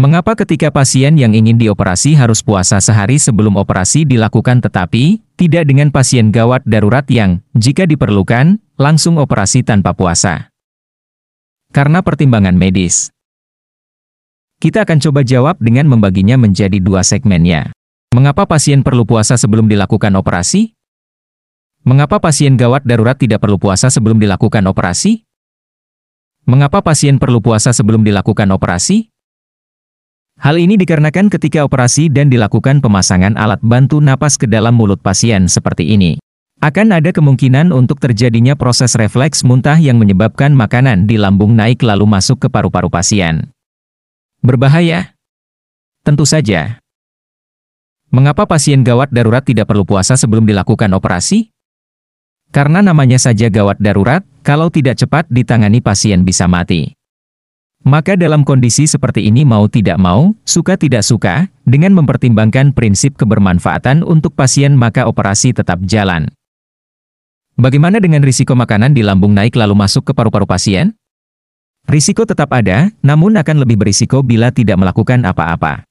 Mengapa ketika pasien yang ingin dioperasi harus puasa sehari sebelum operasi dilakukan tetapi tidak dengan pasien gawat darurat yang, jika diperlukan, langsung operasi tanpa puasa? Karena pertimbangan medis. Kita akan coba jawab dengan membaginya menjadi dua segmennya. Mengapa pasien perlu puasa sebelum dilakukan operasi? Mengapa pasien gawat darurat tidak perlu puasa sebelum dilakukan operasi? Mengapa pasien perlu puasa sebelum dilakukan operasi? Hal ini dikarenakan ketika operasi dan dilakukan pemasangan alat bantu napas ke dalam mulut pasien seperti ini. Akan ada kemungkinan untuk terjadinya proses refleks muntah yang menyebabkan makanan di lambung naik lalu masuk ke paru-paru pasien. Berbahaya? Tentu saja. Mengapa pasien gawat darurat tidak perlu puasa sebelum dilakukan operasi? Karena namanya saja gawat darurat, kalau tidak cepat ditangani pasien bisa mati. Maka dalam kondisi seperti ini mau tidak mau, suka tidak suka, dengan mempertimbangkan prinsip kebermanfaatan untuk pasien maka operasi tetap jalan. Bagaimana dengan risiko makanan di lambung naik lalu masuk ke paru-paru pasien? Risiko tetap ada, namun akan lebih berisiko bila tidak melakukan apa-apa.